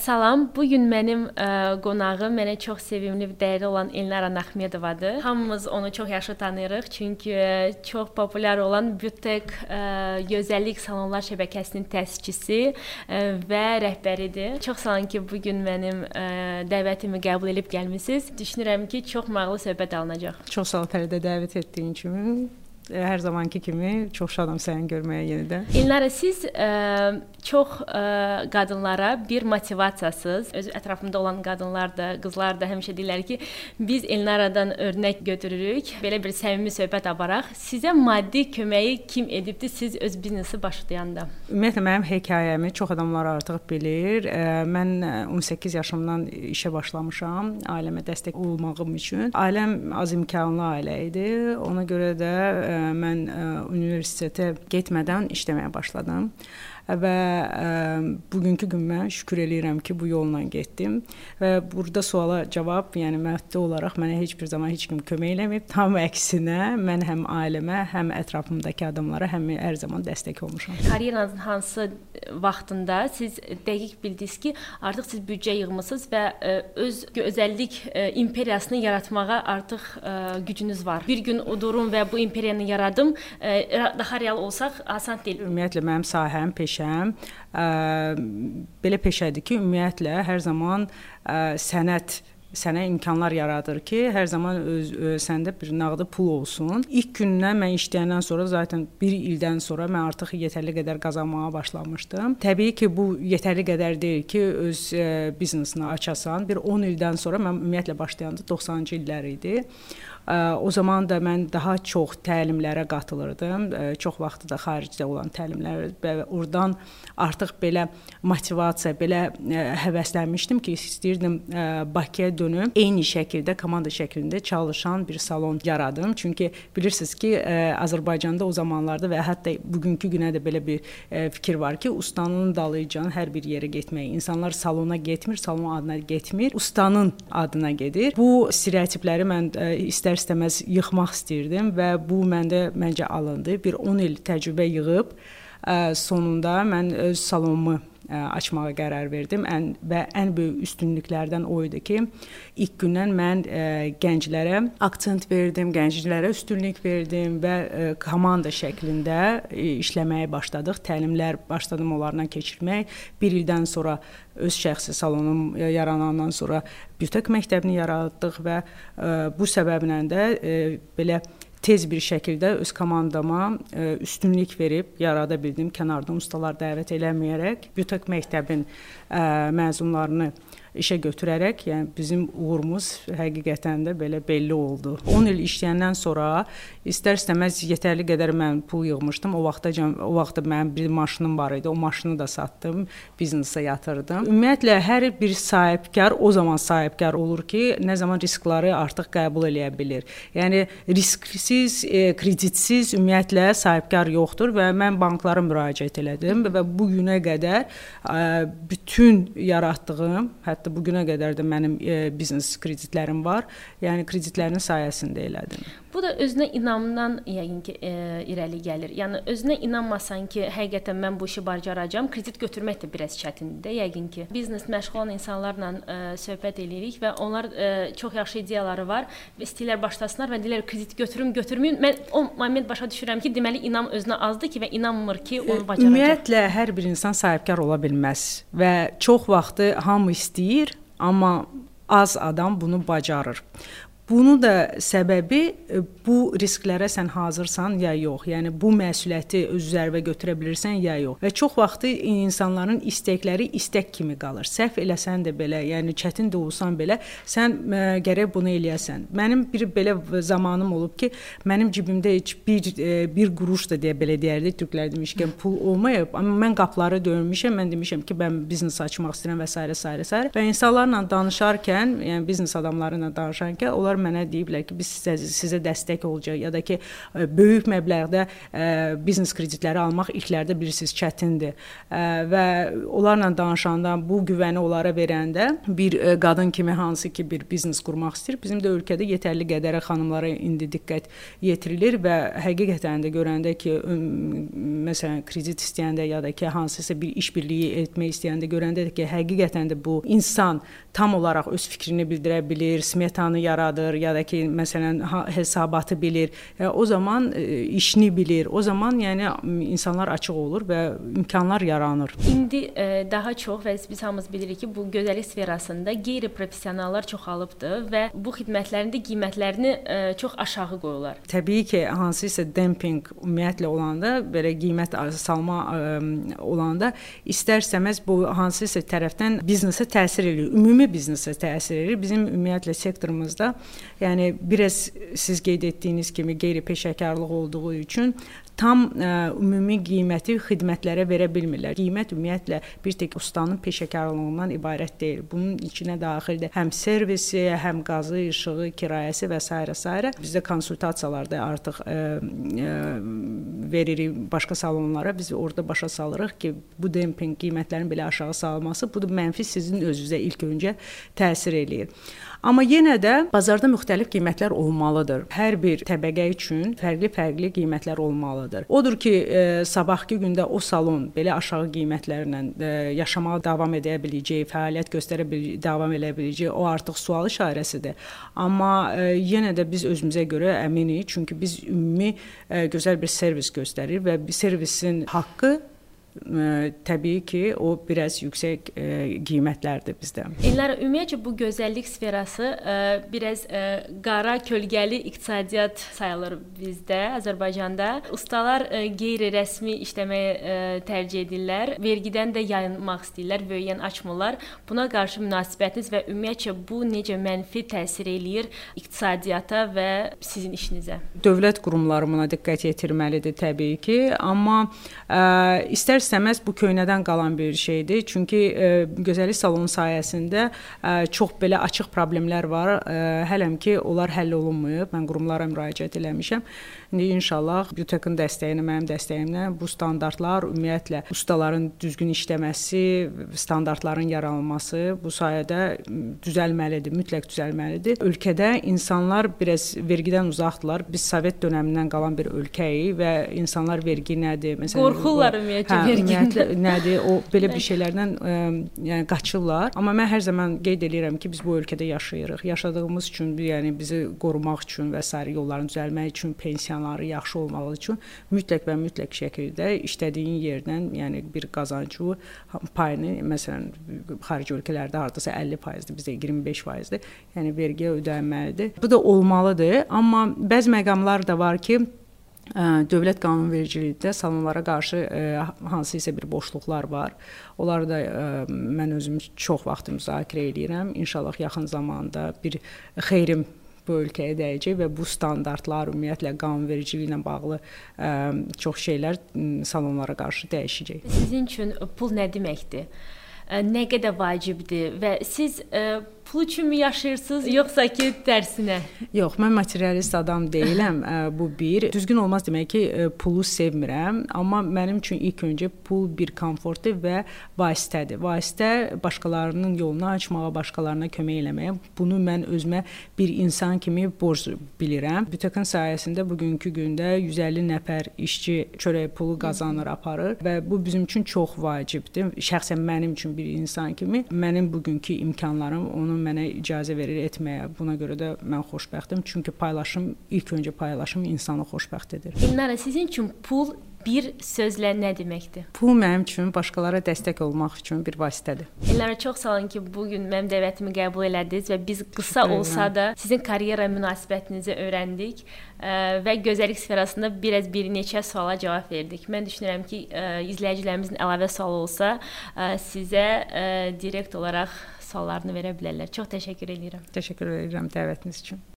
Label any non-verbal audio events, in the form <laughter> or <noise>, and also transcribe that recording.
Salam, bu gün mənim ə, qonağım mənə çox sevimli və dəyərli olan Elnara Naxmedovadır. Hamımız onu çox yaxşı tanıyırıq, çünki ə, çox populyar olan Butek ə, gözəllik salonlar şəbəkəsinin təsisçisi ə, və rəhbəridir. Çox sağ olun ki, bu gün mənim ə, dəvətimi qəbul edib gəlmisiniz. Düşünürəm ki, çox maraqlı söhbət alınacaq. Çox sağ ol Fəridə dəvət etdiyin kimi hər zamanki kimi çox şadam səni görməyə yenidən. İlnara siz ə, çox ə, qadınlara bir motivasiyasız, öz ətrafımda olan qadınlar da, qızlar da həmişə deyirlər ki, biz Elnaradan örnək götürürük. Belə bir səmimi söhbət aparaq. Sizə maddi köməyi kim edibdi siz öz biznesi başlayanda? Ümumiyyətlə mənim hekayəmi çox adamlar artıq bilir. Mən 18 yaşımdan işə başlamışam, ailəmə dəstək olmağım üçün. Ailəm az imkanlı ailə idi. Ona görə də mən universitetə getmədən işləməyə başladım və ə, bugünkü günümə şükür eləyirəm ki, bu yolla getdim və burada suala cavab, yəni maddi olaraq mənə heç bir zaman heç kim kömək eləməyib. Tam əksinə mən həm ailəmə, həm ətrafımdakı adamlara həm hər zaman dəstək olmuşam. Karyeranızın hansı vaxtında siz dəqiq bildiniz ki, artıq siz büdcə yığmısınız və ə, öz gözəllik ə, imperiyasını yaratmağa artıq ə, gücünüz var. Bir gün odurum və bu imperiyanı yaradım. Ə, daha real olsaq asan deyil. Ümumiyyətlə mənim sahəm, peşəm peşəm ə, belə peşədir ki, ümumiyyətlə hər zaman ə, sənət sənə imkanlar yaradır ki, hər zaman öz, öz səndə bir nağdı pul olsun. İlk gündən mən işləyəndən sonra zaten 1 ildən sonra mən artıq yetərli qədər qazanmağa başlamışdım. Təbii ki, bu yetərli qədər deyil ki, öz ə, biznesini açasan. Bir 10 ildən sonra mən ümumiyyətlə başlayanda 90-cı illər idi. O zaman da mən daha çox təlimlərə qatılırdım. Çox vaxtı da xaricdə olan təlimlər və oradan artıq belə motivasiya, belə həvəslənmişdim ki, istəyirdim Bakıya dönüm, eyni şəkildə komanda şəklində çalışan bir salon yaradım. Çünki bilirsiniz ki, Azərbaycanda o zamanlarda və hətta bugünkü günə də belə bir fikir var ki, ustanın dalıcan hər bir yerə getmək. İnsanlar salona getmir, salon adına getmir, ustanın adına gedir. Bu stereotipləri mən istər istər-istəməz yıxmaq istirdim və bu məndə məncə alındı. Bir 10 il təcrübə yığıb sonunda mən öz salonumu açmağa qərar verdim. Ən və ən böyük üstünlüklərdən o idi ki, ilk gündən mən ə, gənclərə aksent verdim, gənclərə üstünlük verdim və ə, komanda şəklində işləməyə başladıq. Təlimlər başladım onlarla keçirmək. 1 ildən sonra öz şəxsi salonum yaranandan sonra bütöv məktəbini yaratdıq və bu səbəblə də belə tez bir şəkildə öz komandama ə, üstünlük verib yarada bildim. Kənardan ustalar dəvət eləməyərək bütöv məktəbin ə, məzunlarını işə götürərək, yəni bizim uğurumuz həqiqətən də belə belli oldu. 10 il işləyəndən sonra istər-istəməz yetərli qədər mən pul yığmışdım. O vaxtacan o vaxtda mənim bir maşınım var idi. O maşını da satdım, biznesə yatırdım. Ümumiyyətlə hər bir sahibkar o zaman sahibkar olur ki, nə zaman riskləri artıq qəbul eləyə bilir. Yəni risksiz, e, kreditsiz ümumiyyətlə sahibkar yoxdur və mən banklara müraciət elədim və bu günə qədər ə, bütün yaratdığım, hətta Hətta bu günə qədər də mənim e, biznes kreditlərim var. Yəni kreditlərin sayəsində elədim. Bu da özünə inamdan yəqin ki, e, irəli gəlir. Yəni özünə inanmasan ki, həqiqətən mən bu işi bacaracağam, kredit götürmək də biraz çətindir yəqin ki. Biznes məşğul olan insanlarla e, söhbət eləyirik və onlar e, çox yaxşı ideyaları var və istəyirlər başlasınlar və deyirlər kredit götürüm, götürməyin. Mən o moment başa düşürəm ki, deməli inam özünə azdır ki və inanmır ki, onu bacaracaq. Ümumiyyətlə hər bir insan sahibkar ola bilməz və çox vaxtı hamı istəyir, amma az adam bunu bacarır. Bunu da səbəbi e, bu risklərə sən hazırsan ya yox. Yəni bu məsuliyyəti öz üzərinə götürə bilirsən ya yox. Və çox vaxtı insanların istəkləri istək kimi qalır. Səhv eləsən də belə, yəni çətin də olsan belə, sən ə, e, gərək bunu eləyəsən. Mənim bir belə zamanım olub ki, mənim cibimdə heç bir ə, e, bir quruş da deyə belə deyərdi türklər demişkən pul olmayıb, amma mən qapıları döymüşəm. Mən demişəm ki, mən biznes açmaq istəyirəm və s. s. s. və insanlarla danışarkən, yəni biznes adamları ilə danışarkən onlar mənə deyiblər ki, biz sizə, sizə dəstək olacağıq ya da ki, böyük məbləğdə biznes kreditləri almaq ilklərdə bilirsiniz çətindir. Və onlarla danışanda, bu güvəni onlara verəndə bir qadın kimi hansı ki, bir biznes qurmaq istəyir, bizim də ölkədə yetərli qədərə xanımlara indi diqqət yetirilir və həqiqətən də görəndə ki, məsələn, kredit istəyəndə ya da ki, hansısa bir iş birliyi etmək istəyəndə görəndə ki, həqiqətən də bu insan tam olaraq öz fikrini bildirə bilir, smetanı yaradır ya da ki, məsələn, hesabatı bilir. E, o zaman e, işini bilir. O zaman yəni insanlar açıq olur və imkanlar yaranır. İndi e, daha çox və biz hamımız bilirik ki, bu gözəllik sferasında qeyri-professionallar çoxalıbdır və bu xidmətlərin də qiymətlərini çox aşağı qoyurlar. Təbii ki, hansısa dempinq ümumiyyətlə olanda, belə qiymət salma olanda istər-istəməz bu hansısa tərəfdən biznesə təsir eləyir. Ümumi biznesə təsir eləyir. Bizim ümumiyyətlə sektorumuzda, yəni biraz siz qeyd etdiyiniz kimi qeyri-peşəkarlıq olduğu üçün tam ə, ümumi qiyməti xidmətlərə verə bilmirlər. Qiymət ümumiyyətlə bir tək ustanın peşəkarlığından ibarət deyil. Bunun içinə daxildir həm servisi, həm qazı, işığı, kirayəsi və s. s. Bizdə konsultasiyalarda artıq ə, ə, veririk başqa salonlara. Biz orada başa salırıq ki, bu dempinq qiymətlərin belə aşağı salınması bu da mənfi sizin özünüzə ilk öncə təsir eləyir. Amma yenə də bazarda müxtəlif qiymətlər olmalıdır. Hər bir təbəqə üçün fərqli-fərqli qiymətlər olmalıdır. Odur ki, e, sabahkı gündə o salon belə aşağı qiymətlərlə e, yaşamağa davam edə biləcəyi, fəaliyyət göstərə biləcəyi, davam edə biləcəyi o artıq sual işarəsidir. Amma e, yenə də biz özümüzə görə əminik, çünki biz ümumi e, gözəl bir servis göstərir və bir servisin haqqı təbii ki, o biraz yüksək ə, qiymətlərdir bizdə. İllər ümumiyyətcə bu gözəllik sferası ə, biraz ə, qara kölgəli iqtisadiyyat sayılır bizdə, Azərbaycanda. Ustalar ə, qeyri-rəsmi işləməyə ə, tərcih edirlər. Vergidən də yayınmaq istəyirlər, böyüyən açmırlar. Buna qarşı münasibətiniz və ümumiyyətcə bu necə mənfi təsir eləyir iqtisadiyyata və sizin işinizə? Dövlət qurumları buna diqqət yetirməlidir təbii ki, amma ə, istər istər-istəməz bu köynədən qalan bir şeydir. Çünki ə, e, gözəllik salonu sayəsində ə, e, çox belə açıq problemlər var. Ə, e, hələm ki, onlar həll olunmayıb. Mən qurumlara müraciət eləmişəm. İndi inşallah BÜTEK-in dəstəyi ilə, mənim dəstəyimlə bu standartlar ümumiyyətlə ustaların düzgün işləməsi, standartların yaranması bu sayədə düzəlməlidir, mütləq düzəlməlidir. Ölkədə insanlar biraz vergidən uzaqdılar. Biz Sovet dövründən qalan bir ölkəyik və insanlar vergi nədir? Məsələn, qorxurlar ümumiyyətlə hə, vergidən. Nədir? O belə bir şeylərdən ə, yəni qaçırlar. Amma mən hər zaman qeyd edirəm ki, biz bu ölkədə yaşayırıq. Yaşadığımız üçün, yəni bizi qorumaq üçün və sair yolların düzəlmək üçün pensiya imkanları yaxşı olmağı üçün mütləq və mütləq şəkildə işlədiyin yerdən, yəni bir qazancı payını məsələn xarici ölkələrdə hardasa 50%-dir, bizdə 25%-dir. Yəni vergiyə ödənməlidir. Bu da olmalıdır, amma bəzi məqamlar da var ki, dövlət qanunvericiliyində salonlara qarşı hansısa bir boşluqlar var. Onları da mən özüm çox vaxt müzakirə edirəm. İnşallah yaxın zamanda bir xeyrim bu ölkəyə dəyəcək və bu standartlar ümumiyyətlə qanunvericiliklə bağlı ə, çox şeylər salonlara qarşı dəyişəcək. Sizin üçün pul nə deməkdir? Nə qədər vacibdir və siz ə, pul üçünmü yaşayırsınız, yoxsa ki, tərsinə? Yox, mən materialist adam deyiləm. <laughs> bu bir. Düzgün olmaz demək ki, pulu sevmirəm, amma mənim üçün ilk öncə pul bir komfortdur və vasitədir. Vasitə başqalarının yolunu açmağa, başqalarına kömək eləməyə. Bunu mən özümə bir insan kimi borc bilirəm. Bütökün sayəsində bugünkü gündə 150 nəfər işçi çörək pulu qazanır, aparır və bu bizim üçün çox vacibdir. Şəxsən mənim üçün bir insan kimi mənim bugünkü imkanlarım onun mənə icazə verir etməyə. Buna görə də mən xoşbəxtəm, çünki paylaşım ilk öncə paylaşım insanı xoşbəxt edir. İlnara sizin üçün pul bir sözlə nə deməkdir? Pul mənim üçün başqalara dəstək olmaq üçün bir vasitədir. Ellərə çox sağ olun ki, bu gün mənim dəvətimi qəbul elədiniz və biz qısa olsa da sizin karyera münasibətinizi öyrəndik və gözəllik sferasında biraz bir neçə suala cavab verdik. Mən düşünürəm ki, izləyicilərimizin əlavə sualı olsa, sizə direkt olaraq suallarını verə bilərlər. Çox təşəkkür edirəm. Təşəkkür edirəm dəvətiniz üçün.